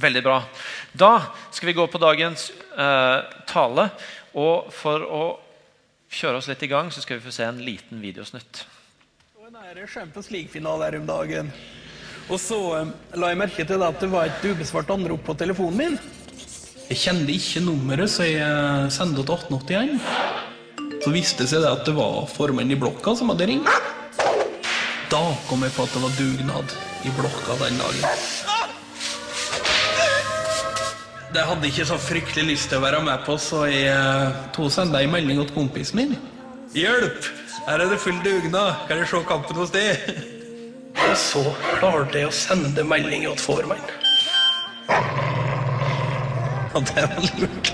Veldig bra. Da skal vi gå på dagens eh, tale. Og for å kjøre oss litt i gang, så skal vi få se en liten videosnutt. Og en er Champions League-finale her om dagen. Og så eh, la jeg merke til at det var et ubesvart anrop på telefonen min. Jeg kjente ikke nummeret, så jeg sendte sendte til 1881. Så viste det seg at det var formannen i blokka som hadde ringt. Da kom jeg på at det var dugnad i blokka den dagen. Det hadde ikke så fryktelig lyst til å være med på, så jeg tok to sendte ei melding til kompisen min. Hjelp! Her er det full dugnad. Kan jeg se kampen hos deg? Og så klarte jeg å sende melding til formannen. Og det var lurt.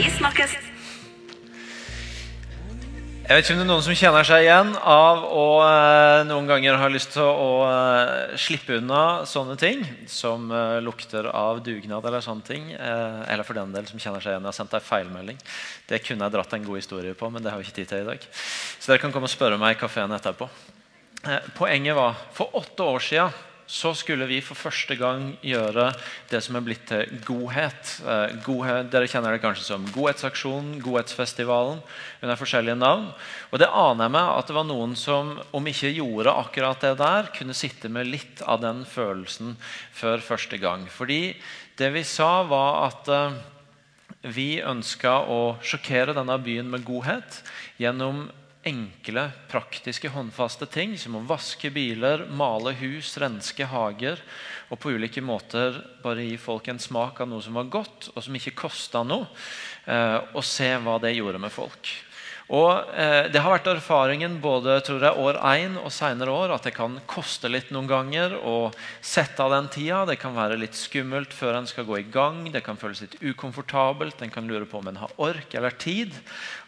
Vi snakkes. Jeg vet ikke om det er noen som kjenner seg igjen av å eh, noen ganger ha lyst til å eh, slippe unna sånne ting som eh, lukter av dugnad eller sånne ting. Eller for den del som kjenner seg igjen. Jeg har sendt deg feilmelding. Det kunne jeg dratt en god historie på, men det har vi ikke tid til i dag. Så dere kan komme og spørre meg i kafeen etterpå. Poenget var for åtte år siden så skulle vi for første gang gjøre det som er blitt til godhet. Eh, godhet dere kjenner det kanskje som Godhetsaksjonen, Godhetsfestivalen under forskjellige navn. Og det aner jeg meg at det var noen som om ikke gjorde akkurat det der, kunne sitte med litt av den følelsen før første gang. Fordi det vi sa, var at eh, vi ønska å sjokkere denne byen med godhet gjennom enkle, praktiske, håndfaste ting som å vaske biler, male hus, renske hager og på ulike måter bare gi folk en smak av noe som var godt, og som ikke kosta noe, eh, og se hva det gjorde med folk. Og eh, Det har vært erfaringen både tror jeg, år én og senere år at det kan koste litt noen ganger å sette av den tida. Det kan være litt skummelt før en skal gå i gang. Det kan føles litt ukomfortabelt. En kan lure på om en har ork eller tid.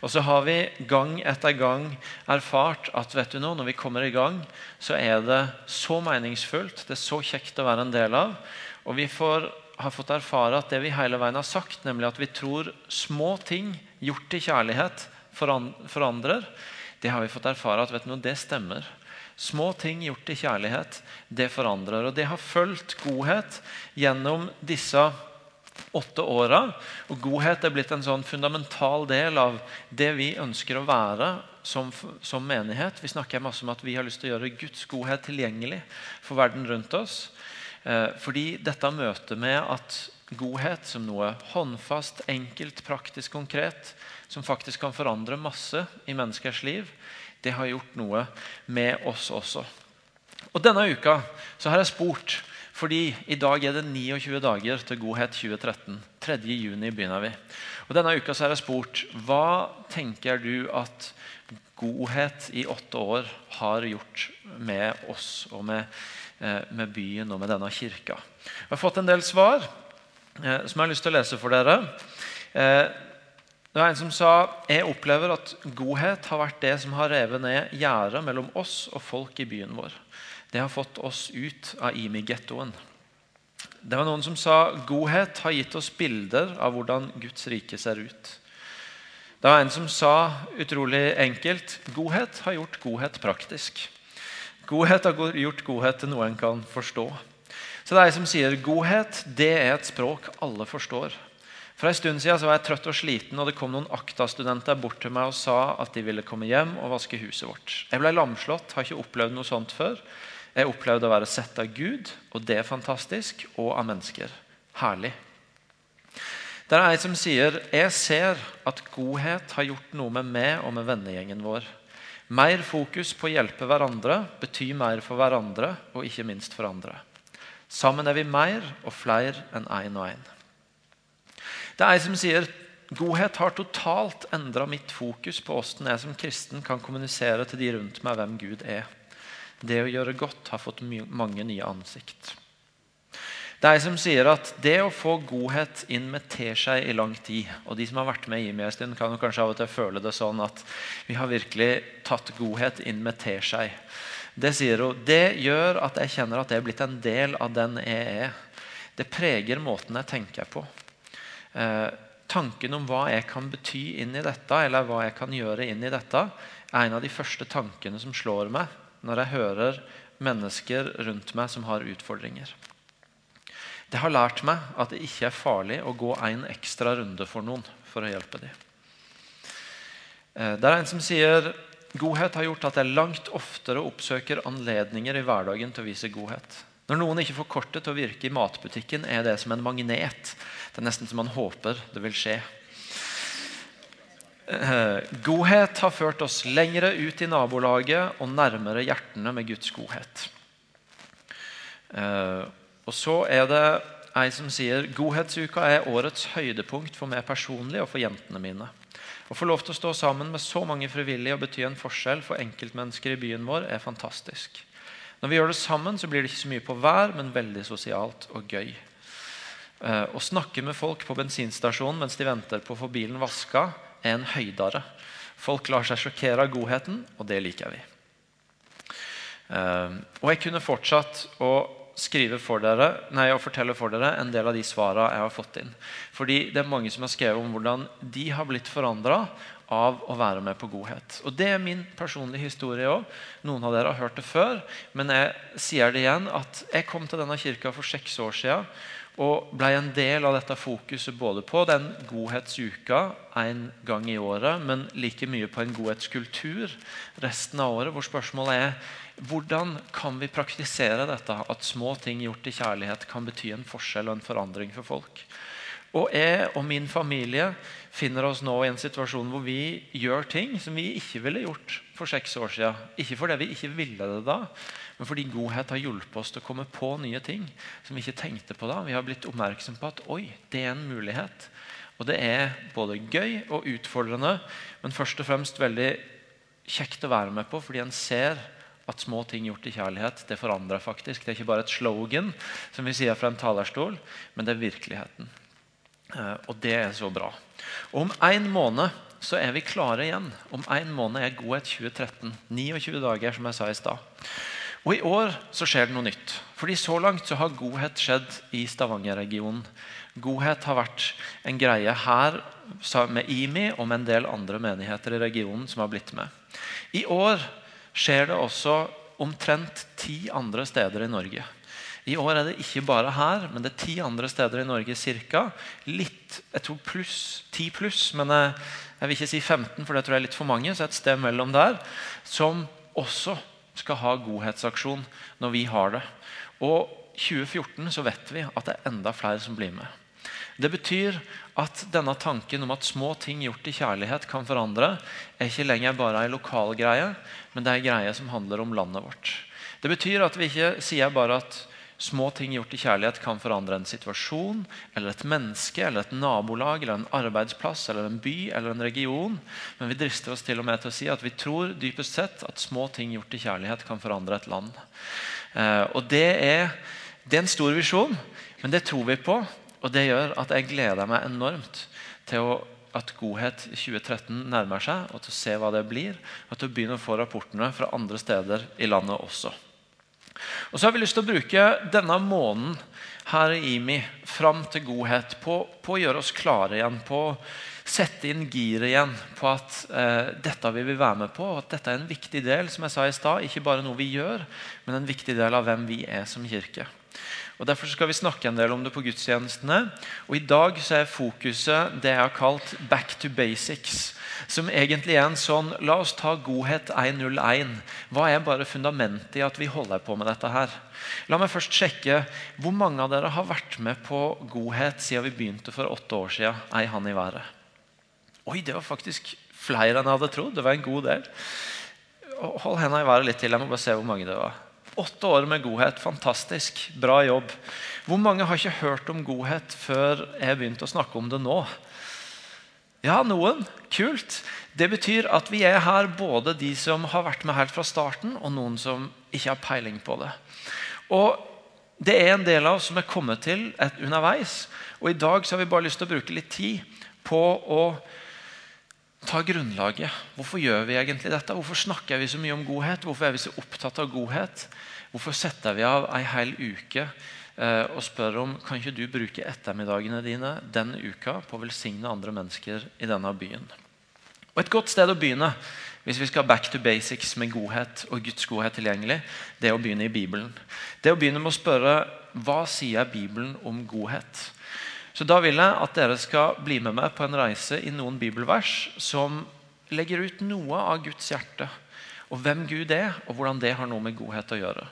Og så har vi gang etter gang erfart at vet du nå, når vi kommer i gang, så er det så meningsfullt. Det er så kjekt å være en del av. Og vi får, har fått erfare at det vi hele veien har sagt, nemlig at vi tror små ting gjort i kjærlighet forandrer, det har vi fått erfare at vet du, det stemmer. Små ting gjort i kjærlighet, det forandrer. Og det har fulgt godhet gjennom disse åtte åra. Og godhet er blitt en sånn fundamental del av det vi ønsker å være som, som menighet. Vi snakker masse om at vi har lyst til å gjøre Guds godhet tilgjengelig for verden rundt oss. Eh, fordi dette møtet med at godhet som noe håndfast, enkelt, praktisk, konkret som faktisk kan forandre masse i menneskers liv, det har gjort noe med oss også. Og Denne uka så har jeg spurt, fordi i dag er det 29 dager til Godhet 2013. 3. juni begynner vi. Og Denne uka så har jeg spurt hva tenker du at godhet i åtte år har gjort med oss og med, eh, med byen og med denne kirka. Jeg har fått en del svar eh, som jeg har lyst til å lese for dere. Eh, det var en som sa jeg opplever at godhet har vært det som har revet ned gjerdet mellom oss og folk i byen vår. Det har fått oss ut av Imi-gettoen. Det var noen som sa godhet har gitt oss bilder av hvordan Guds rike ser ut. Det var en som sa utrolig enkelt godhet har gjort godhet praktisk. Godhet har gjort godhet til noe en kan forstå. Så det er en som sier godhet det er et språk alle forstår. For en stund siden var jeg trøtt og sliten, og det kom noen Akta-studenter bort til meg og sa at de ville komme hjem og vaske huset vårt. Jeg ble lamslått, har ikke opplevd noe sånt før. Jeg opplevde å være sett av Gud, og det er fantastisk, og av mennesker. Herlig. Det er ei som sier jeg ser at godhet har gjort noe med meg og med vennegjengen vår. Mer fokus på å hjelpe hverandre betyr mer for hverandre og ikke minst for andre. Sammen er vi mer og flere enn én en og én. Det er ei som sier godhet har totalt endra mitt fokus på åssen jeg som kristen kan kommunisere til de rundt meg hvem Gud er. Det å gjøre godt har fått mange nye ansikt. Det er ei som sier at det å få godhet inn med teskje i lang tid og De som har vært med i meg en stund, kan jo kanskje av og til føle det sånn at vi har virkelig tatt godhet inn med teskje. Det sier hun, det gjør at jeg kjenner at jeg er blitt en del av den jeg er. Det preger måten jeg tenker på tanken om hva jeg kan bety inn i dette, eller hva jeg kan gjøre inn i dette, er en av de første tankene som slår meg når jeg hører mennesker rundt meg som har utfordringer. Det har lært meg at det ikke er farlig å gå en ekstra runde for noen for å hjelpe dem. Eh, det er en som sier godhet har gjort at jeg langt oftere oppsøker anledninger i hverdagen til å vise godhet. Når noen ikke får kortet til å virke i matbutikken, er det som en magnet. Det er nesten som man håper det vil skje. Eh, godhet har ført oss lengre ut i nabolaget og nærmere hjertene med Guds godhet. Eh, og så er det ei som sier godhetsuka er årets høydepunkt for meg personlig og for jentene mine. Å få lov til å stå sammen med så mange frivillige og bety en forskjell for enkeltmennesker i byen vår er fantastisk. Når vi gjør det sammen, så blir det ikke så mye på hver, men veldig sosialt og gøy. Eh, å snakke med folk på bensinstasjonen mens de venter på å få bilen vaska, er en høydare. Folk lar seg sjokkere av godheten, og det liker vi. Uh, og jeg kunne fortsatt å skrive for dere, nei, å fortelle for dere en del av de svarene jeg har fått inn. Fordi det er mange som har skrevet om hvordan de har blitt forandra av å være med på godhet. Og Det er min personlige historie òg. Noen av dere har hørt det før. Men jeg sier det igjen at jeg kom til denne kirka for seks år siden og ble en del av dette fokuset både på den godhetsuka en gang i året, men like mye på en godhetskultur resten av året, hvor spørsmålet er hvordan kan vi praktisere dette, at små ting gjort i kjærlighet kan bety en forskjell og en forandring for folk. Og jeg og min familie finner oss nå i en situasjon hvor vi gjør ting som vi ikke ville gjort for seks år siden. Ikke fordi vi ikke ville det da, men fordi godhet har hjulpet oss til å komme på nye ting som vi ikke tenkte på da. Vi har blitt oppmerksom på at oi, det er en mulighet. Og det er både gøy og utfordrende, men først og fremst veldig kjekt å være med på, fordi en ser at små ting gjort i kjærlighet, det forandrer faktisk. Det er ikke bare et slogan, som vi sier fra en talerstol, men det er virkeligheten. Eh, og det er så bra. Og om en måned så er vi klare igjen. Om en måned er Godhet 2013. 29 dager, som jeg sa i stad. Og i år så skjer det noe nytt. Fordi så langt så har godhet skjedd i Stavanger-regionen. Godhet har vært en greie her med IMI og med en del andre menigheter i regionen som har blitt med. I år skjer det også omtrent ti andre steder i Norge. I år er det ikke bare her, men det er ti andre steder i Norge cirka. Litt, jeg tror pluss, ti pluss, men jeg, jeg, vil ikke si 15, for det tror jeg er litt for mange. Så et sted mellom der, som også skal ha godhetsaksjon når vi har det. Og 2014 så vet vi at det er enda flere som blir med. Det betyr at denne tanken om at små ting gjort i kjærlighet kan forandre, er ikke lenger bare ei lokal greie, men det er ei greie som handler om landet vårt. Det betyr at vi ikke sier bare at Små ting gjort i kjærlighet kan forandre en situasjon, eller et menneske, eller et nabolag, eller en arbeidsplass, eller en by eller en region. Men vi drister oss til og med til å si at vi tror dypest sett at små ting gjort i kjærlighet kan forandre et land. Eh, og det er, det er en stor visjon, men det tror vi på. Og det gjør at jeg gleder meg enormt til å at godhet 2013 nærmer seg, og til å se hva det blir. Og til å begynne å få rapportene fra andre steder i landet også. Og så har vi lyst til å bruke denne måneden her i IMI fram til godhet på, på, å gjøre oss klare igjen, på å sette inn giret igjen på at eh, dette vil vi være med på, og at dette er en viktig del som jeg sa i sted, ikke bare noe vi gjør, men en viktig del av hvem vi er som kirke. Og Derfor skal vi snakke en del om det på gudstjenestene. Og I dag så er fokuset det jeg har kalt 'back to basics' som egentlig er en sånn La oss ta godhet 101. Hva er bare fundamentet i at vi holder på med dette her? La meg først sjekke hvor mange av dere har vært med på godhet siden vi begynte for åtte år siden. Ei han i været. Oi, det var faktisk flere enn jeg hadde trodd. Det var en god del. Hold hendene i været litt til. Jeg må bare se hvor mange det var. Åtte år med godhet. Fantastisk. Bra jobb. Hvor mange har ikke hørt om godhet før jeg begynte å snakke om det nå? Ja, noen. Kult. Det betyr at vi er her både de som har vært med helt fra starten, og noen som ikke har peiling på det. Og Det er en del av oss som er kommet til et underveis. Og I dag så har vi bare lyst til å bruke litt tid på å ta grunnlaget. Hvorfor gjør vi egentlig dette? Hvorfor snakker vi så mye om godhet? Hvorfor er vi så opptatt av godhet? Hvorfor setter vi av ei hel uke og spør om kan ikke du bruke ettermiddagene dine denne uka på å velsigne andre mennesker i denne byen. Og Et godt sted å begynne hvis vi skal back to basics med godhet og Guds godhet tilgjengelig, det er å begynne i Bibelen. Det å begynne med å spørre hva sier Bibelen om godhet. Så Da vil jeg at dere skal bli med meg på en reise i noen bibelvers som legger ut noe av Guds hjerte. Og hvem Gud er, og hvordan det har noe med godhet å gjøre.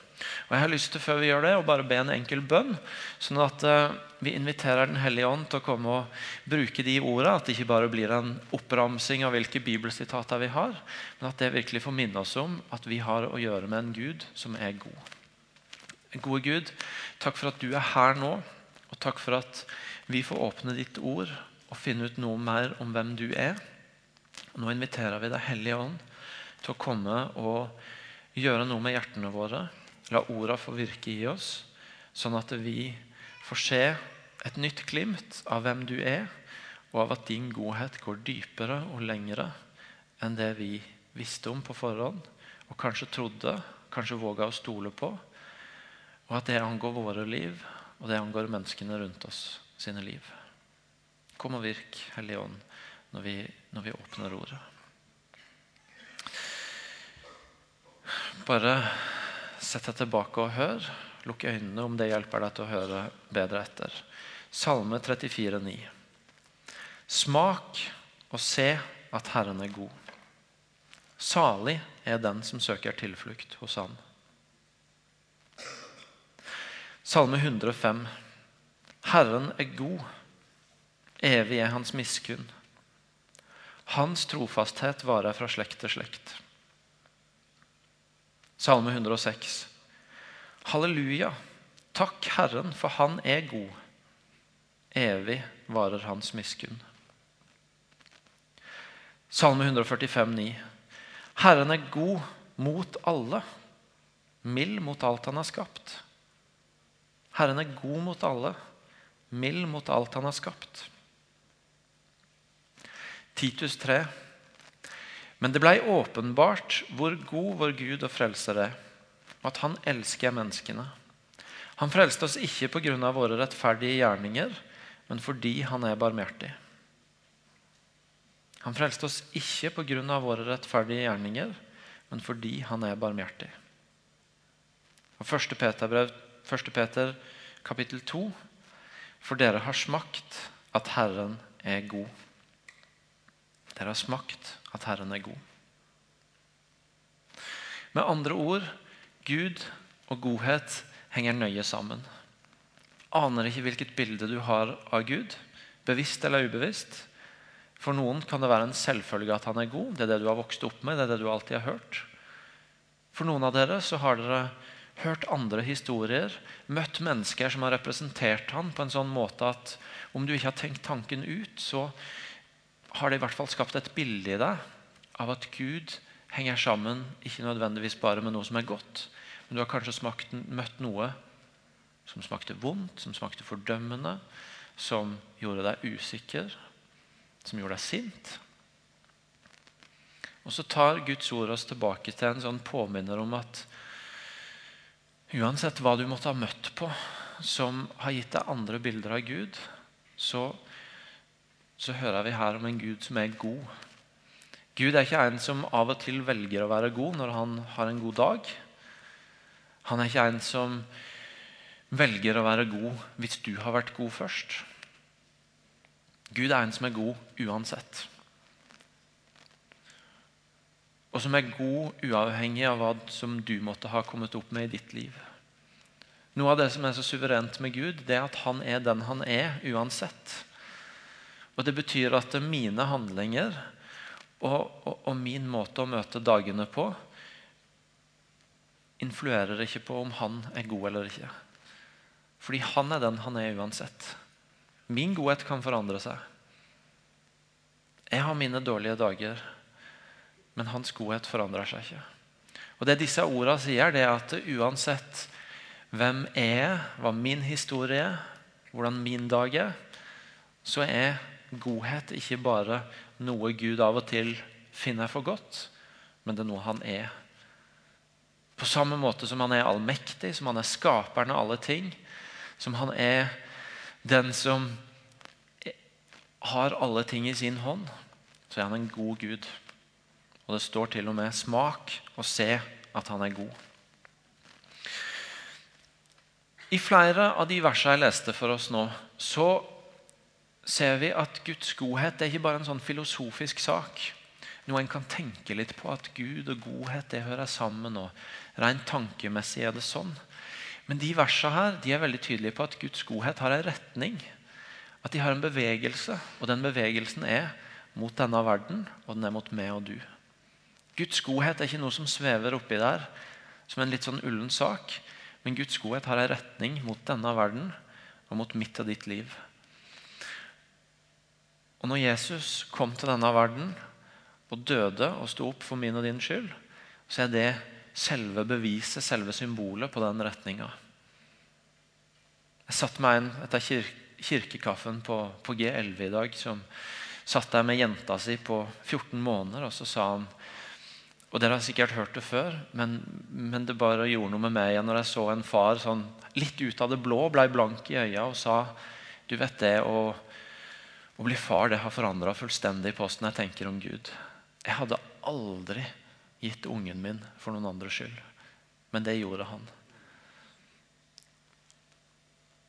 Og jeg har lyst til før vi gjør det, å bare be en enkel bønn, sånn at uh, vi inviterer Den hellige ånd til å komme og bruke de ordene. At det ikke bare blir en oppramsing av hvilke bibelsitater vi har, men at det virkelig får minne oss om at vi har å gjøre med en Gud som er god. Gode Gud, takk for at du er her nå, og takk for at vi får åpne ditt ord og finne ut noe mer om hvem du er. Nå inviterer vi Deg, Hellige Ånd, til å komme og gjøre noe med hjertene våre. La orda få virke i oss, sånn at vi får se et nytt glimt av hvem du er, og av at din godhet går dypere og lengre enn det vi visste om på forhånd, og kanskje trodde, kanskje våga å stole på. Og at det angår våre liv, og det angår menneskene rundt oss sine liv. Kom og virk, Hellige Ånd, når vi, når vi åpner ordet. Bare sett deg tilbake og hør. Lukk øynene om det hjelper deg til å høre bedre etter. Salme 34, 34,9. Smak og se at Herren er god. Salig er den som søker tilflukt hos Han. Salme 105. Herren er god. Evig er hans miskunn. Hans trofasthet varer fra slekt til slekt. Salme 106. Halleluja. Takk Herren, for Han er god. Evig varer Hans miskunn. Salme 145, 145,9. Herren er god mot alle, mild mot alt han har skapt. Herren er god mot alle, mild mot alt han har skapt. Titus 3. Men det blei åpenbart hvor god vår Gud og frelser er, og at han elsker menneskene. Han frelste oss ikke pga. våre rettferdige gjerninger, men fordi han er barmhjertig. Han frelste oss ikke pga. våre rettferdige gjerninger, men fordi han er barmhjertig. Og 1. Peter, brev, 1. Peter kapittel 2. For dere har smakt at Herren er god. Dere har smakt at Herren er god. Med andre ord Gud og godhet henger nøye sammen. Aner ikke hvilket bilde du har av Gud, bevisst eller ubevisst. For noen kan det være en selvfølge at han er god. Det er det du har vokst opp med. det er det du alltid har hørt. For noen av dere så har dere hørt andre historier, møtt mennesker som har representert han på en sånn måte at om du ikke har tenkt tanken ut, så har det i hvert fall skapt et bilde i deg av at Gud henger sammen ikke nødvendigvis bare med noe som er godt, men du har kanskje smakt, møtt noe som smakte vondt, som smakte fordømmende, som gjorde deg usikker, som gjorde deg sint. Og så tar Guds ord oss tilbake til en sånn påminner om at Uansett hva du måtte ha møtt på som har gitt deg andre bilder av Gud, så, så hører vi her om en Gud som er god. Gud er ikke en som av og til velger å være god når han har en god dag. Han er ikke en som velger å være god hvis du har vært god først. Gud er en som er god uansett og som er god uavhengig av hva som du måtte ha kommet opp med i ditt liv. Noe av det som er så suverent med Gud, det er at han er den han er, uansett. Og Det betyr at mine handlinger og, og, og min måte å møte dagene på influerer ikke på om han er god eller ikke. Fordi han er den han er uansett. Min godhet kan forandre seg. Jeg har mine dårlige dager men hans godhet forandrer seg ikke. Og Det disse ordene sier, det er at uansett hvem jeg er hva min historie er, hvordan min dag er, så er godhet ikke bare noe Gud av og til finner for godt, men det er noe han er. På samme måte som han er allmektig, som han er skaperen av alle ting, som han er den som har alle ting i sin hånd, så er han en god Gud. Og det står til og med 'smak og se at han er god'. I flere av de versene jeg leste for oss nå, så ser vi at Guds godhet er ikke bare en sånn filosofisk sak. Noe en kan tenke litt på, at Gud og godhet det hører sammen. og Rent tankemessig er det sånn. Men de versene her de er veldig tydelige på at Guds godhet har en retning. At de har en bevegelse, og den bevegelsen er mot denne verden, og den er mot meg og du. Guds godhet er ikke noe som svever oppi der som en litt sånn ullen sak. Men Guds godhet har en retning mot denne verden og mot mitt og ditt liv. Og når Jesus kom til denne verden og døde og sto opp for min og din skyld, så er det selve beviset, selve symbolet på den retninga. Jeg satt meg en etter kir kirkekaffen på, på, G11 i dag som satt der med jenta si på 14 måneder, og så sa han og Dere har sikkert hørt det før, men, men, det bare gjorde noe med meg igjen når jeg så en far sånn, litt ut av det blå, blei blank i øya og sa Du vet det, å, å bli far det har forandra fullstendig posten jeg tenker om Gud. Jeg hadde aldri gitt ungen min for noen andres skyld, men det gjorde han.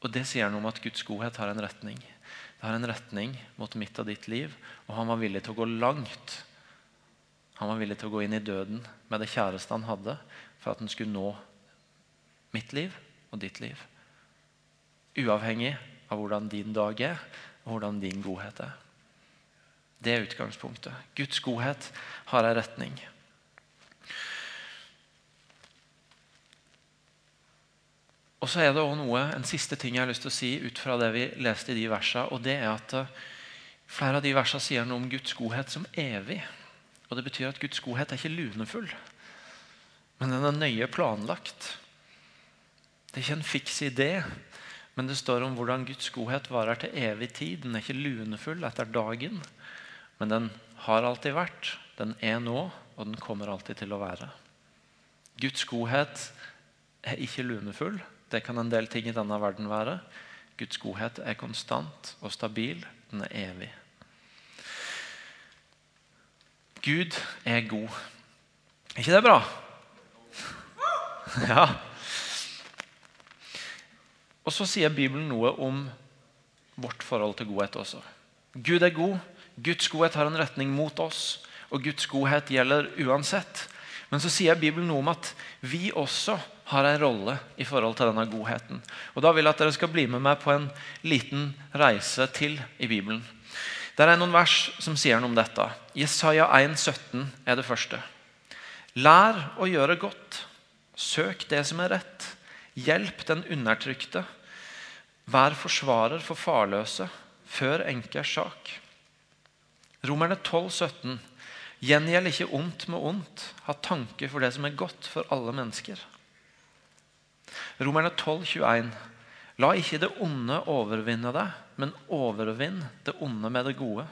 Og Det sier noe om at Guds godhet har en retning. Det har en retning mot mitt og ditt liv, og han var villig til å gå langt. Han var villig til å gå inn i døden med det kjæreste han hadde, for at han skulle nå mitt liv og ditt liv. Uavhengig av hvordan din dag er, og hvordan din godhet er. Det er utgangspunktet. Guds godhet har en retning. Og så er det også noe, En siste ting jeg har lyst til å si ut fra det vi leste i de versene, og det er at eh, Flere av de versene sier noe om Guds godhet som evig. Og Det betyr at Guds godhet er ikke lunefull, men den er nøye planlagt. Det er ikke en fiks idé, men det står om hvordan Guds godhet varer til evig tid. Den er ikke lunefull etter dagen, men den har alltid vært, den er nå, og den kommer alltid til å være. Guds godhet er ikke lunefull. Det kan en del ting i denne verden være. Guds godhet er konstant og stabil. Den er evig. Gud er god. Er ikke det bra? Ja. Og så sier Bibelen noe om vårt forhold til godhet også. Gud er god. Guds godhet har en retning mot oss, og Guds godhet gjelder uansett. Men så sier Bibelen noe om at vi også har en rolle i forhold til denne godheten. Og Da vil jeg at dere skal bli med meg på en liten reise til i Bibelen. Der er noen vers som sier noe om dette. Jesaja 1, 17 er det første. Lær å gjøre godt. Søk det som er rett. Hjelp den undertrykte. Vær forsvarer for farløse. Før enkers sak. Romerne 12, 17. Gjengjeld ikke ondt med ondt. Ha tanke for det som er godt for alle mennesker. Romerne 12, 21. La ikke det onde overvinne deg, men overvinn det onde med det gode.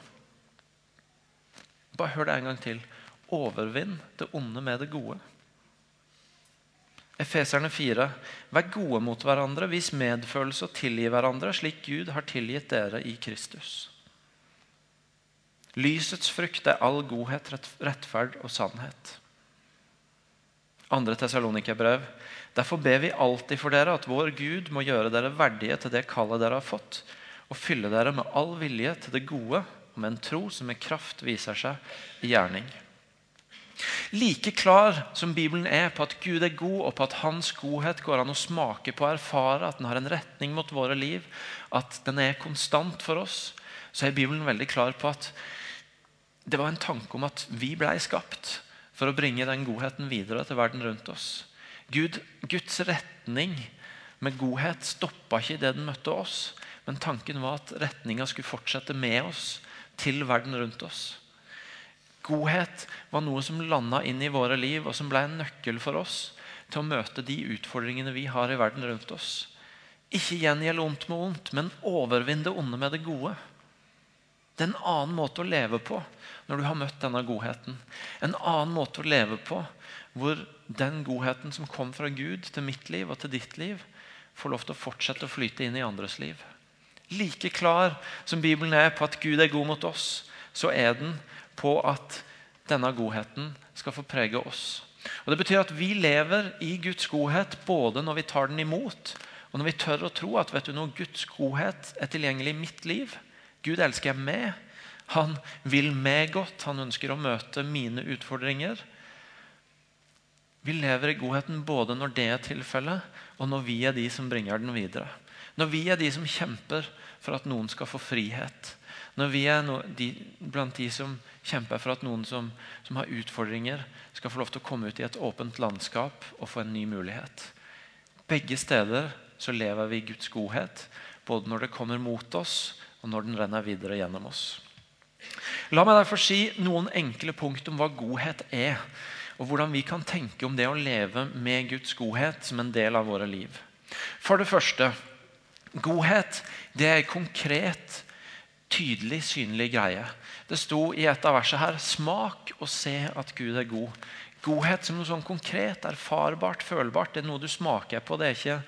Bare hør det en gang til. Overvinn det onde med det gode. Efeserne 4. Vær gode mot hverandre, vis medfølelse og tilgi hverandre, slik Gud har tilgitt dere i Kristus. Lysets frukt er all godhet, rettferd og sannhet. Andre Tessalonikerbrev. Derfor ber vi alltid for dere at vår Gud må gjøre dere verdige til det kallet dere har fått, og fylle dere med all vilje til det gode og med en tro som med kraft viser seg i gjerning. Like klar som Bibelen er på at Gud er god, og på at Hans godhet går an å smake på og erfare, at den har en retning mot våre liv, at den er konstant for oss, så er Bibelen veldig klar på at det var en tanke om at vi blei skapt for å bringe den godheten videre til verden rundt oss. Gud, Guds retning med godhet stoppa ikke idet den møtte oss, men tanken var at retninga skulle fortsette med oss til verden rundt oss. Godhet var noe som landa inn i våre liv, og som ble en nøkkel for oss til å møte de utfordringene vi har i verden rundt oss. Ikke gjengjeld ondt med ondt, men overvinn det onde med det gode. Det er en annen måte å leve på når du har møtt denne godheten. En annen måte å leve på hvor den godheten som kom fra Gud til mitt liv og til ditt liv, får lov til å fortsette å flyte inn i andres liv. Like klar som Bibelen er på at Gud er god mot oss, så er den på at denne godheten skal få prege oss. Og Det betyr at vi lever i Guds godhet både når vi tar den imot, og når vi tør å tro at vet du noe, Guds godhet er tilgjengelig i mitt liv. Gud elsker meg. Han vil meg godt. Han ønsker å møte mine utfordringer. Vi lever i godheten både når det er tilfellet, og når vi er de som bringer den videre. Når vi er de som kjemper for at noen skal få frihet. Når vi er no, de, blant de som kjemper for at noen som, som, har utfordringer, skal få lov til å komme ut i et åpent landskap og få en ny mulighet. Begge steder så lever vi i Guds godhet, både når det kommer mot oss, og når den renner videre gjennom oss. La meg derfor si noen enkle punkt om hva godhet er og hvordan vi kan tenke om det å leve med Guds godhet som en del av våre liv. For det første godhet det er konkret konkret, tydelig, synlig greie. Det sto i et av versene her 'Smak og se at Gud er god'. Godhet som noe sånn konkret, erfarbart, følbart. Det er noe du smaker på. Det er, ikke,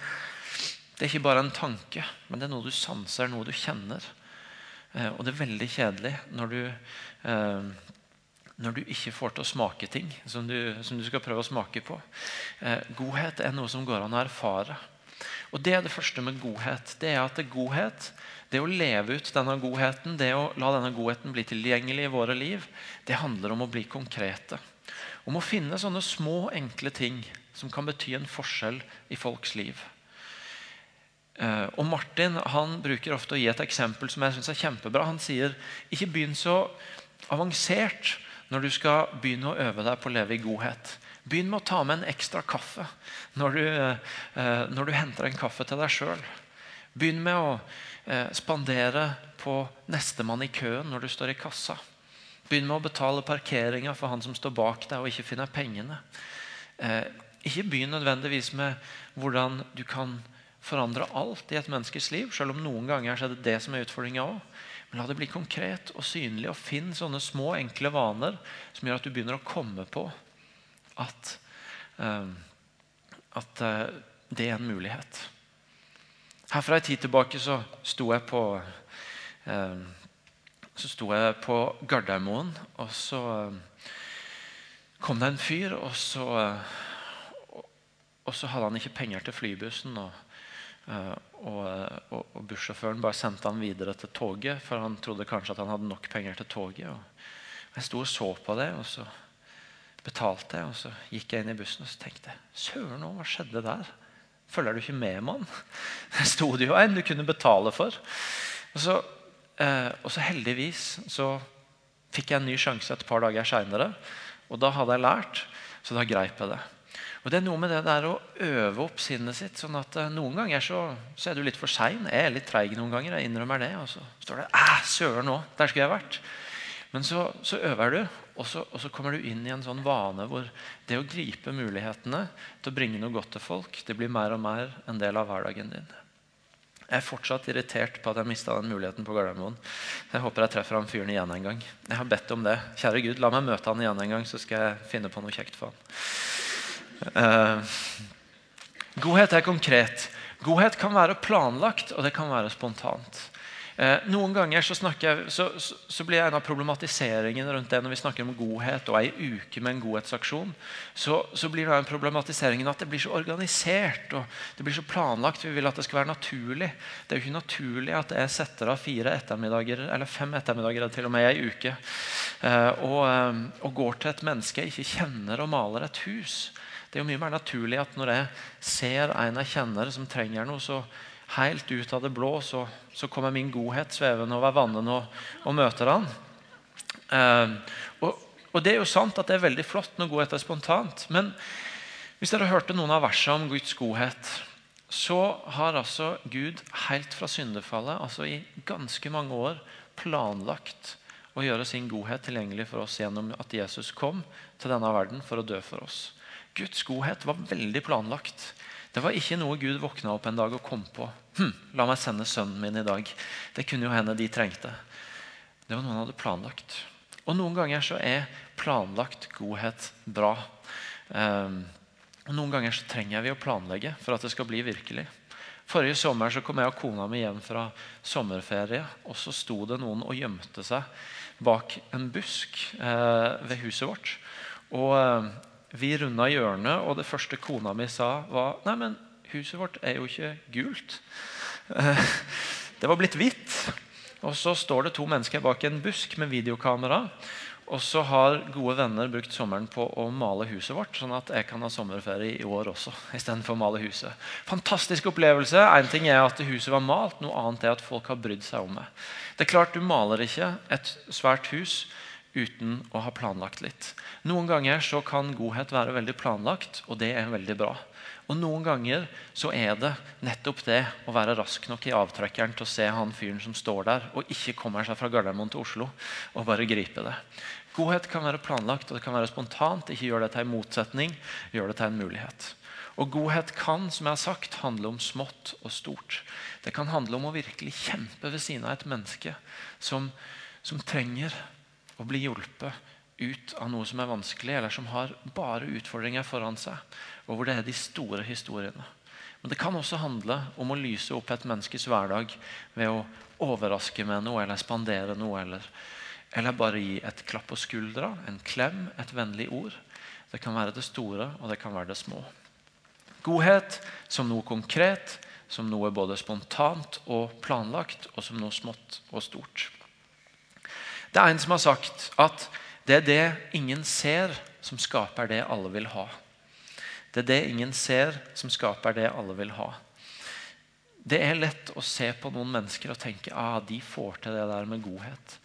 det er ikke bare en tanke, men det er noe du sanser, noe du kjenner. Eh, og det er veldig kjedelig når du eh, når du ikke får til å smake ting som du, som du skal prøve å smake på. Eh, godhet er noe som går an å erfare. Og Det er det første med godhet. Det er at det godhet, det å leve ut denne godheten, det å la denne godheten bli tilgjengelig i våre liv, det handler om å bli konkrete. Om å finne sånne små, enkle ting som kan bety en forskjell i folks liv. Eh, og Martin han bruker ofte å gi et eksempel som jeg synes er kjempebra. Han sier ikke begynn så avansert når du skal begynne å øve deg på å leve i godhet. Begynn med å ta med en ekstra kaffe når du, eh, når du henter en kaffe til deg sjøl. Begynn med å eh, spandere på nestemann i køen når du står i kassa. Begynn med å betale parkeringa for han som står bak deg og ikke finner pengene. Eh, ikke begynn nødvendigvis med hvordan du kan forandre alt i et menneskes liv, selv om noen ganger er det det som er utfordringa òg. Men la det bli konkret og synlig, og finn sånne små, enkle vaner som gjør at du begynner å komme på at, uh, at uh, det er en mulighet. Her fra en tid tilbake så sto jeg på uh, så sto jeg på Gardermoen, og så kom det en fyr, og så, og så hadde han ikke penger til flybussen. og og, og, og, bussjåføren bare sendte han videre til toget, for han trodde kanskje at han hadde nok penger til toget. Og jeg sto og så på det, og så betalte jeg. Og så gikk jeg inn i bussen og så tenkte søren hva skjedde der? Følger du ikke med, mann? Der sto det jo en du kunne betale for. Og så, eh, og så heldigvis så fikk jeg en ny sjanse et par dager seinere. Og da hadde jeg lært, så da greip jeg det. Og Det er noe med det der å øve opp sinnet sitt. sånn at uh, Noen ganger så, så, er du litt for sein. Jeg er litt treig noen ganger. jeg innrømmer det, Og så står det Æ, søren nå, der skulle jeg vært. Men så, så øver du, og så, og så, kommer du inn i en sånn vane hvor det å gripe mulighetene til å bringe noe godt til folk, det blir mer og mer en del av hverdagen din. Jeg er fortsatt irritert på at jeg mista den muligheten på Gardermoen. Jeg håper jeg treffer han fyren igjen en gang. Jeg har bedt om det. Kjære Gud, la meg møte han igjen en gang, så skal jeg finne på noe kjekt for han. Uh, godhet er konkret. Godhet kan være planlagt, og det kan være spontant. Eh, noen ganger så, jeg, så, så, blir en av problematiseringen rundt det når vi snakker om godhet og ei uke med en godhetsaksjon, så, så blir det en problematiseringen at det blir så organisert og det blir så planlagt. Vi vil at det skal være naturlig. Det er jo ikke naturlig at jeg setter av fire ettermiddager eller fem ettermiddager til og med ei uke eh, og, eh, og går til et menneske jeg ikke kjenner, og maler et hus. Det er jo mye mer naturlig at når jeg ser en jeg kjenner som trenger noe, så helt ut av det blå så, så kommer min godhet svevende over vannet og, og møter han. Eh, og, og, det er jo sant at det er veldig flott når godhet er spontant. Men hvis dere hørte noen av versene om Guds godhet, så har altså Gud helt fra syndefallet, altså i ganske mange år, planlagt å gjøre sin godhet tilgjengelig for oss gjennom at Jesus kom til denne verden for å dø for oss. Guds godhet var veldig planlagt. Det var ikke noe Gud våkna opp en dag og kom på. Hm, la meg sende sønnen min i dag. Det kunne jo hende de trengte. Det var noe han hadde planlagt. Og Noen ganger så er planlagt godhet bra. Um, og Noen ganger så trenger vi å planlegge for at det skal bli virkelig. Forrige sommer så kom jeg og kona mi hjem fra sommerferie, og så sto det noen og gjemte seg bak en busk eh, ved huset vårt. Og eh, vi runda hjørnet, og det første kona mi sa, var Nei, men huset vårt er jo ikke gult. Eh, det var blitt hvitt. Og så står det to mennesker bak en busk med videokamera. Og så har gode venner brukt sommeren på å male huset vårt, sånn at jeg kan ha sommerferie i år også. I for å male huset. Fantastisk opplevelse. En ting er at huset var malt, noe annet er at folk har brydd seg om det. Det er klart Du maler ikke et svært hus uten å ha planlagt litt. Noen ganger så kan godhet være veldig planlagt, og det er veldig bra. Og Noen ganger så er det nettopp det å være rask nok i avtrekkeren til å se han fyren som står der, og ikke kommer seg fra Gardermoen til Oslo og bare gripe det. Godhet kan være planlagt og det kan være spontant. Ikke gjør det til en motsetning, gjør det til en mulighet. Og Godhet kan som jeg har sagt, handle om smått og stort. Det kan handle om å virkelig kjempe ved siden av et menneske som, som trenger å bli hjulpet ut av noe som er vanskelig, eller som har bare utfordringer foran seg, og hvor det er de store historiene. Men det kan også handle om å lyse opp et menneskes hverdag ved å overraske med noe eller spandere noe. Eller, eller bare gi et klapp på skuldra, en klem, et vennlig ord. Det kan være det store, og det kan være det små. Godhet som noe konkret, som noe både spontant og planlagt, og som noe smått og stort. Det er en som har sagt at det er det ingen ser, som skaper det alle vil ha. Det er det ingen ser, som skaper det alle vil ha. Det er lett å se på noen mennesker og tenke ah, de får til det der med godhet.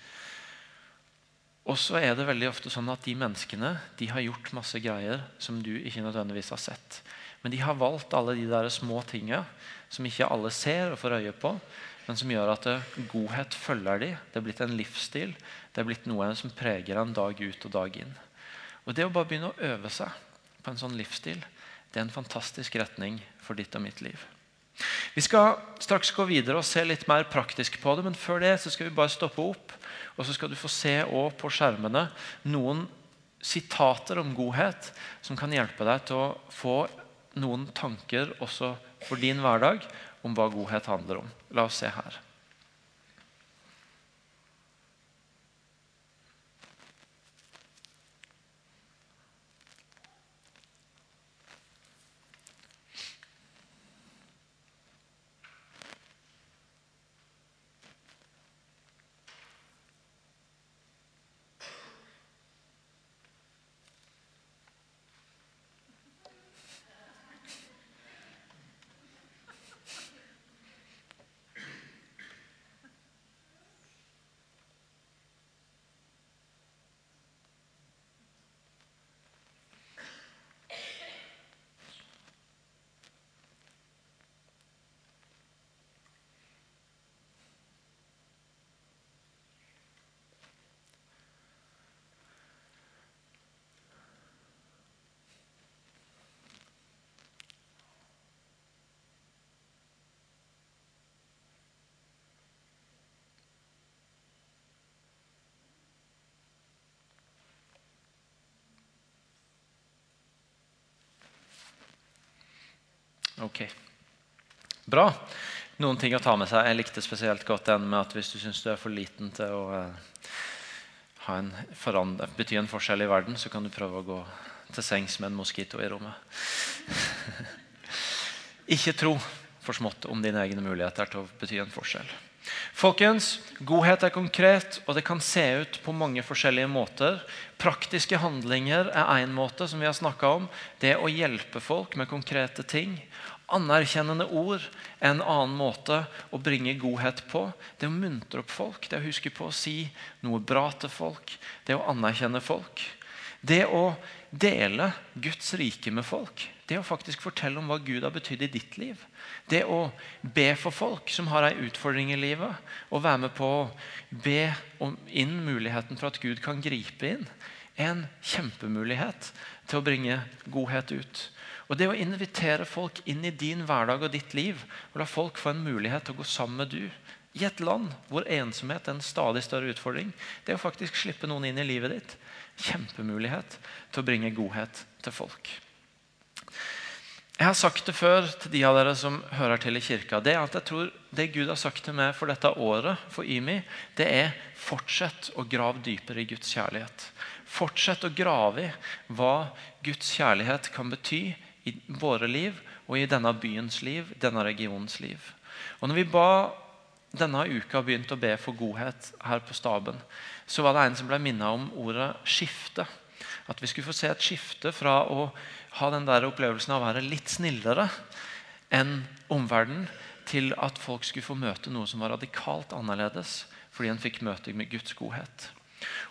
Og så er det veldig ofte sånn at de menneskene de har gjort masse greier som du ikke nødvendigvis har sett. Men de har valgt alle de der små tinga som ikke alle ser og får øye på, men som gjør at godhet følger de. Det er blitt en livsstil. Det er blitt noe som preger en dag ut og dag inn. Og Det å bare begynne å øve seg på en sånn livsstil, det er en fantastisk retning for ditt og mitt liv. Vi skal straks gå videre og se litt mer praktisk på det, men før det så skal vi bare stoppe opp. Og så skal du få se på skjermene noen sitater om godhet som kan hjelpe deg til å få noen tanker også for din hverdag om hva godhet handler om. La oss se her. Ok. Bra. Noen ting å ta med seg. Jeg likte spesielt godt den med at hvis du syns du er for liten til å uh, ha en bety en forskjell i verden, så kan du prøve å gå til sengs med en moskito i rommet. Ikke tro for smått om dine egne muligheter til å bety en forskjell. Folkens, Godhet er konkret, og det kan se ut på mange forskjellige måter. Praktiske handlinger er én måte, som vi har om. Det å hjelpe folk med konkrete ting. Anerkjennende ord en annen måte å bringe godhet på. Det å muntre opp folk, det å huske på å si noe bra til folk. Det å anerkjenne folk. Det å dele Guds rike med folk. Det å faktisk fortelle om hva Gud har betydd i ditt liv. Det å be for folk som har ei utfordring i livet, og være med på å be inn muligheten for at Gud kan gripe inn, en kjempemulighet til å bringe godhet ut. Og Det å invitere folk inn i din hverdag og ditt liv, og la folk få en mulighet til å gå sammen med du i et land hvor ensomhet er en stadig større utfordring, det å faktisk slippe noen inn i livet ditt, kjempemulighet til å bringe godhet til folk. Jeg har sagt det før til de av dere som hører til i kirka. Det at jeg tror det Gud har sagt til meg for dette året, for IMI, det er fortsett å grave dypere i Guds kjærlighet. Fortsett å grave i hva Guds kjærlighet kan bety i våre liv og i denne byens liv, denne regionens liv. Og når vi ba denne uka begynte å be for godhet her på staben, så var det en som ble minnet om ordet skifte. At vi skulle få se et skifte fra å ha den der opplevelsen av å være litt snillere enn omverdenen, til at folk skulle få møte noe som var radikalt annerledes, fordi en fikk møte med Guds godhet.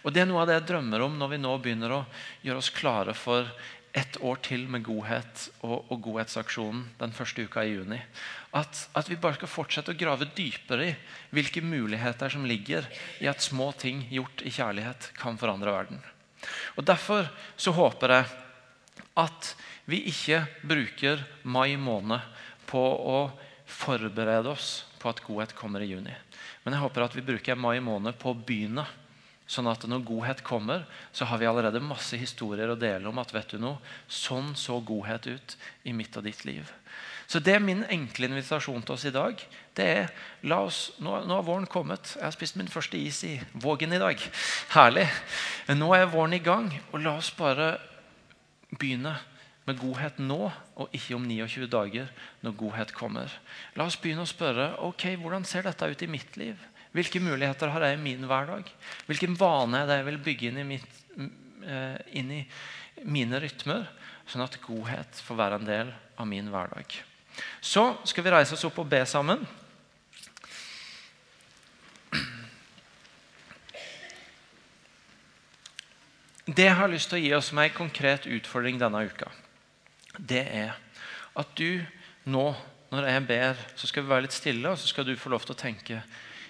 Og Det er noe av det jeg drømmer om når vi nå begynner å gjøre oss klare for ett år til med godhet og, og godhetsaksjonen den første uka i juni. At, at, vi bare skal fortsette å grave dypere i hvilke muligheter som ligger i at små ting gjort i kjærlighet kan forandre verden. Og Derfor så håper jeg at vi ikke bruker mai måned på å forberede oss på at godhet kommer i juni. Men jeg håper at vi bruker mai måned på å begynne. Sånn at når godhet kommer, så har vi allerede masse historier å dele om at vet du noe, sånn så godhet ut i mitt og ditt liv. Så det er min enkle invitasjon til oss i dag. det er, la oss, Nå, nå har våren kommet. Jeg har spist min første is i Vågen i dag. Herlig. Nå er våren i gang. Og la oss bare begynne med godhet nå, og ikke om 29 dager, når godhet kommer. La oss begynne å spørre ok, hvordan ser dette ut i mitt liv. Hvilke muligheter har jeg i min hverdag? Hvilken vane er det jeg vil bygge inn i, mitt, eh, inn i mine rytmer, sånn at godhet får være en del av min hverdag? Så skal vi reise oss opp og be sammen. Det jeg har lyst til å gi oss med en konkret utfordring denne uka, det er at du nå, når jeg ber, så skal vi være litt stille, og så skal du få lov til å tenke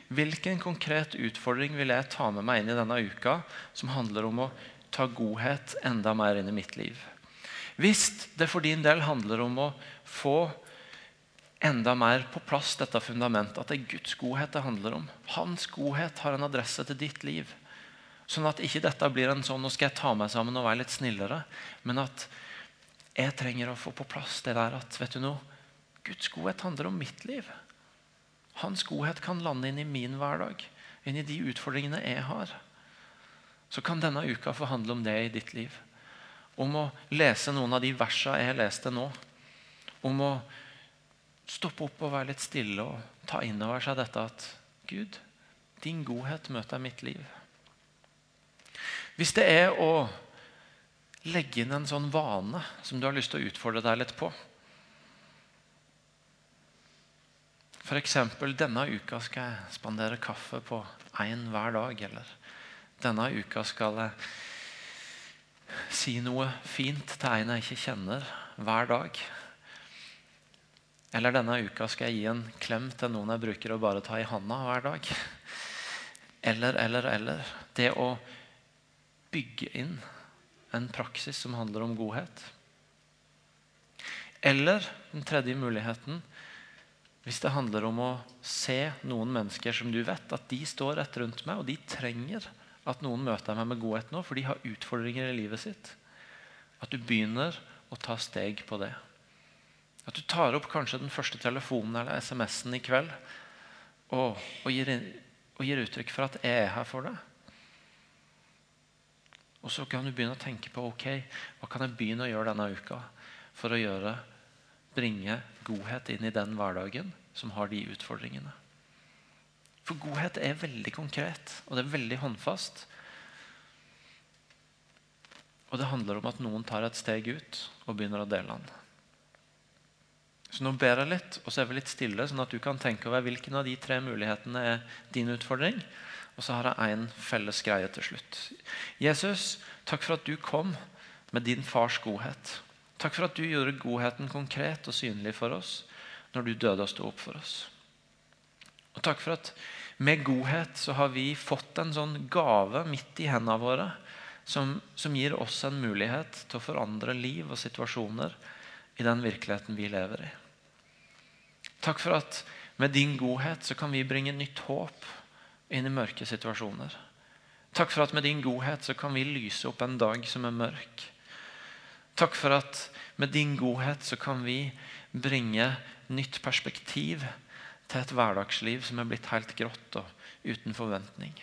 Hvilken konkret utfordring vil jeg ta med meg inn i denne uka som handler om å ta godhet enda mer inn i mitt liv? Hvis det for din del handler om å få enda mer på plass dette fundamentet, at det er Guds godhet det handler om Hans godhet har en adresse til ditt liv. Sånn at ikke dette blir en sånn nå skal jeg ta meg sammen og være litt snillere. Men at jeg trenger å få på plass det der at vet du noe, Guds godhet handler om mitt liv. Hans godhet kan lande inn i min hverdag, inn i de utfordringene jeg har. Så kan denne uka få handle om det i ditt liv. Om å lese noen av de versene jeg leste nå. Om å stoppe opp og være litt stille og ta inn over seg dette at Gud, din godhet møter mitt liv. Hvis det er å legge inn en sånn vane som du har lyst til å utfordre deg litt på F.eks.: Denne uka skal jeg spandere kaffe på én hver dag. Eller denne uka skal jeg si noe fint til en jeg ikke kjenner, hver dag. Eller denne uka skal jeg gi en klem til noen jeg bruker å bare ta i handa hver dag. Eller, eller, eller. Det å bygge inn en praksis som handler om godhet. Eller den tredje muligheten hvis det handler om å se noen mennesker som du vet at de står rett rundt meg, og de trenger at noen møter meg med godhet nå, for de har utfordringer i livet sitt. At du begynner å ta steg på det. At du tar opp kanskje den første telefonen eller SMS-en i kveld og, og, gir, og, gir, uttrykk for at 'jeg er her for deg'. Og så kan du begynne å tenke på ok, hva kan jeg begynne å gjøre denne uka for å gjøre bringe godhet inn i den hverdagen som har de utfordringene. For godhet er veldig konkret, og det er veldig håndfast. Og det handler om at noen tar et steg ut og begynner å dele den. Så nå ber jeg litt, og så er vi litt stille, sånn at du kan tenke over hvilken av de tre mulighetene er din utfordring. Og så har jeg én felles greie til slutt. Jesus, takk for at du kom med din fars godhet. Takk for at du gjorde godheten konkret og synlig for oss når du døde og sto opp for oss. Og takk for at med godhet så har vi fått en sånn gave midt i hendene våre som, som gir oss en mulighet til å forandre liv og situasjoner i den virkeligheten vi lever i. Takk for at med din godhet så kan vi bringe nytt håp inn i mørke situasjoner. Takk for at med din godhet så kan vi lyse opp en dag som er mørk. Takk for at med din godhet så kan vi bringe nytt perspektiv til et hverdagsliv som er blitt helt grått og uten forventning.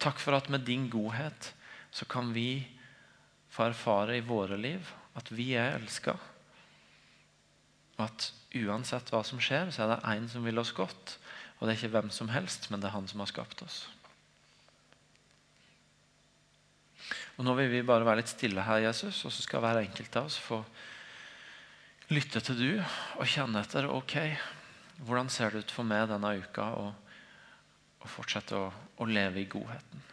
Takk for at med din godhet så kan vi få erfare i våre liv at vi er elska. Og at uansett hva som skjer, så er det én som vil oss godt. Og det er ikke hvem som helst, men det er han som har skapt oss. Og Nå vil vi bare være litt stille her, Jesus, og så skal hver enkelt av oss få lytte til du og kjenne etter. Ok, hvordan ser det ut for meg denne uka å, fortsette å, å leve i godheten?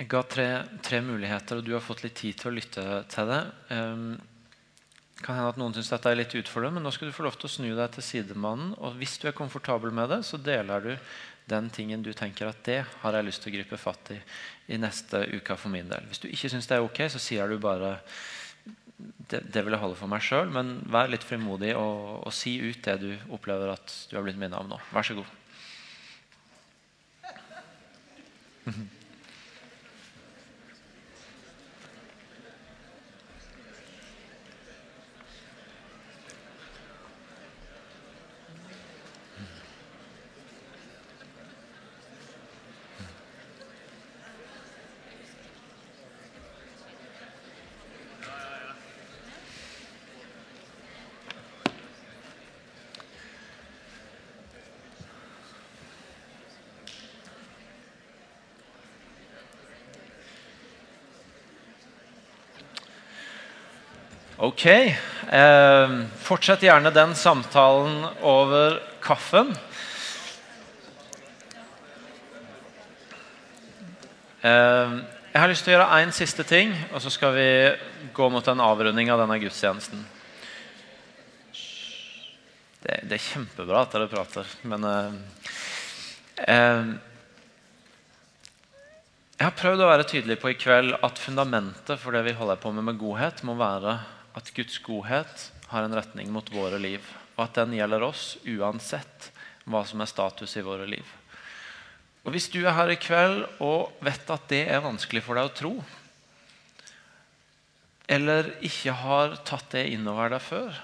Jeg ga tre, tre, muligheter, og du har fått litt tid til å lytte til det. Um, kan hende at noen syns dette er litt utfordrende, men nå skal du få lov til å snu deg til sidemannen. Og hvis du er komfortabel med det, så deler du den tingen du tenker at det har jeg lyst til å gripe fatt i i neste uke for min del. Hvis du ikke syns det er ok, så sier du bare det, det vil jeg holde for meg sjøl, men vær litt frimodig og, og si ut det du opplever at du har blitt minnet om nå. Vær så god. Ok. Eh, fortsett gjerne den samtalen over kaffen. Eh, jeg har lyst til å gjøre én siste ting, og så skal vi gå mot en avrunding av denne gudstjenesten. Det, det er kjempebra at dere prater, men eh, Jeg har prøvd å være tydelig på i kveld at fundamentet for det vi holder på med med godhet, må være at Guds godhet har en retning mot våre liv, og at den gjelder oss uansett hva som er status i våre liv. Og Hvis du er her i kveld og vet at det er vanskelig for deg å tro, eller ikke har tatt det innover deg før,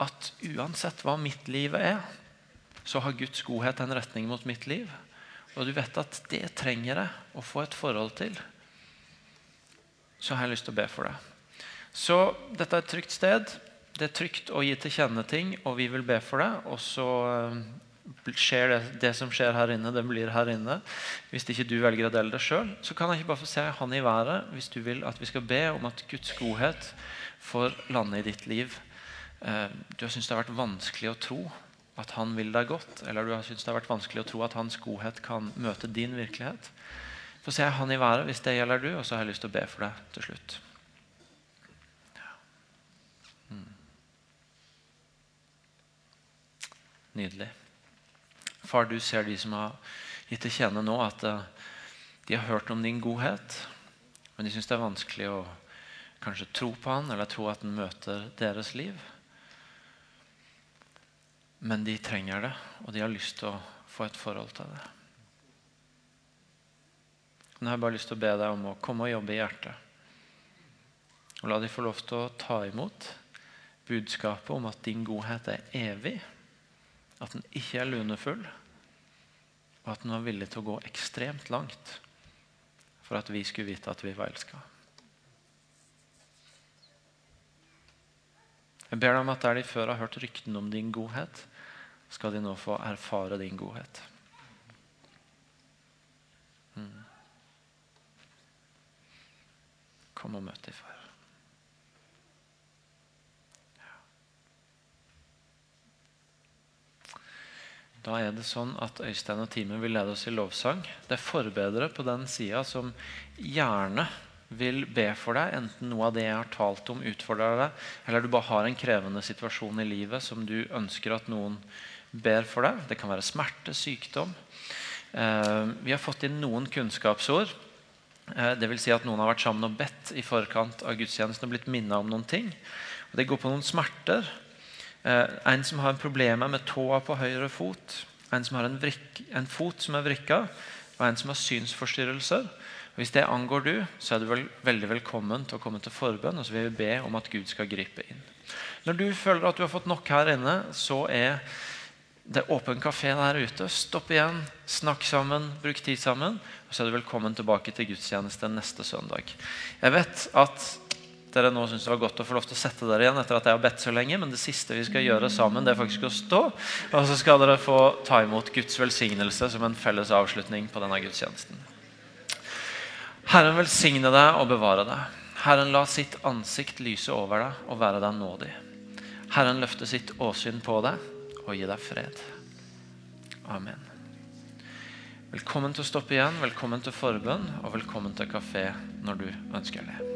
at uansett hva mitt liv er, så har Guds godhet en retning mot mitt liv, og du vet at det trenger jeg å få et forhold til, så har jeg lyst til å be for deg. Så dette er et trygt sted. Det er trygt å gi til kjenne ting, og vi vil be for det. Og så eh, skjer det, det som skjer her inne, det blir her inne. Hvis ikke du velger å dele det sjøl, så kan jeg ikke bare få se han i været hvis du vil at vi skal be om at Guds godhet får lande i ditt liv. Eh, du har syntes det har vært vanskelig å tro at han vil deg godt, eller du har syntes det har vært vanskelig å tro at hans godhet kan møte din virkelighet. Få se han i været hvis det gjelder du, og så har jeg lyst til å be for deg til slutt. Nydelig. Far, du ser de som har gitt til kjenne nå at eh, de har hørt om din godhet, men de syns det er vanskelig å kanskje tro på han, eller tro at han møter deres liv. Men de trenger det, og de har lyst til å få et forhold til det. Nå har jeg bare lyst til å be deg om å komme og jobbe i hjertet. Og la de få lov til å ta imot budskapet om at din godhet er evig at den ikke er lunefull, og at den var villig til å gå ekstremt langt for at vi skulle vite at vi var elska. Jeg ber deg om at der de før har hørt ryktene om din godhet, skal de nå få erfare din godhet. Mm. Kom og møt dem, far. Da er det sånn at Øystein og teamet vil lede oss i lovsang. Det er forbedere på den sida som gjerne vil be for deg, enten noe av det jeg har talt om, utfordrer deg, eller du bare har en krevende situasjon i livet som du ønsker at noen ber for deg. Det kan være smerte, sykdom. Eh, vi har fått inn noen kunnskapsord. Eh, det vil si at noen har vært sammen og bedt i forkant av gudstjenesten og blitt minnet om noen ting. Det går på noen smerter. Eh, en som har problemer med tåa på høyre fot. En som har en, vrik, en fot som er vrikka, og en som har synsforstyrrelser. Hvis det angår du, så er du vel, veldig velkommen til å komme til forbønn. Og så vil vi be om at Gud skal gripe inn. Når du føler at du har fått nok her inne, så er det åpen kafé der ute. Stopp igjen, snakk sammen, bruk tid sammen. Og så er du velkommen tilbake til gudstjeneste neste søndag. Jeg vet at dere nå syns det var godt å få lov til å sette dere igjen etter at jeg har bedt så lenge, men det siste vi skal gjøre sammen, det er faktisk å stå. Og så skal dere få ta imot Guds velsignelse som en felles avslutning på denne gudstjenesten. Herren velsigne deg og bevare deg. Herren la sitt ansikt lyse over deg og være deg nådig. Herren løfte sitt åsyn på deg og gi deg fred. Amen. Velkommen til å stoppe igjen, velkommen til forbønn og velkommen til kafé når du ønsker det.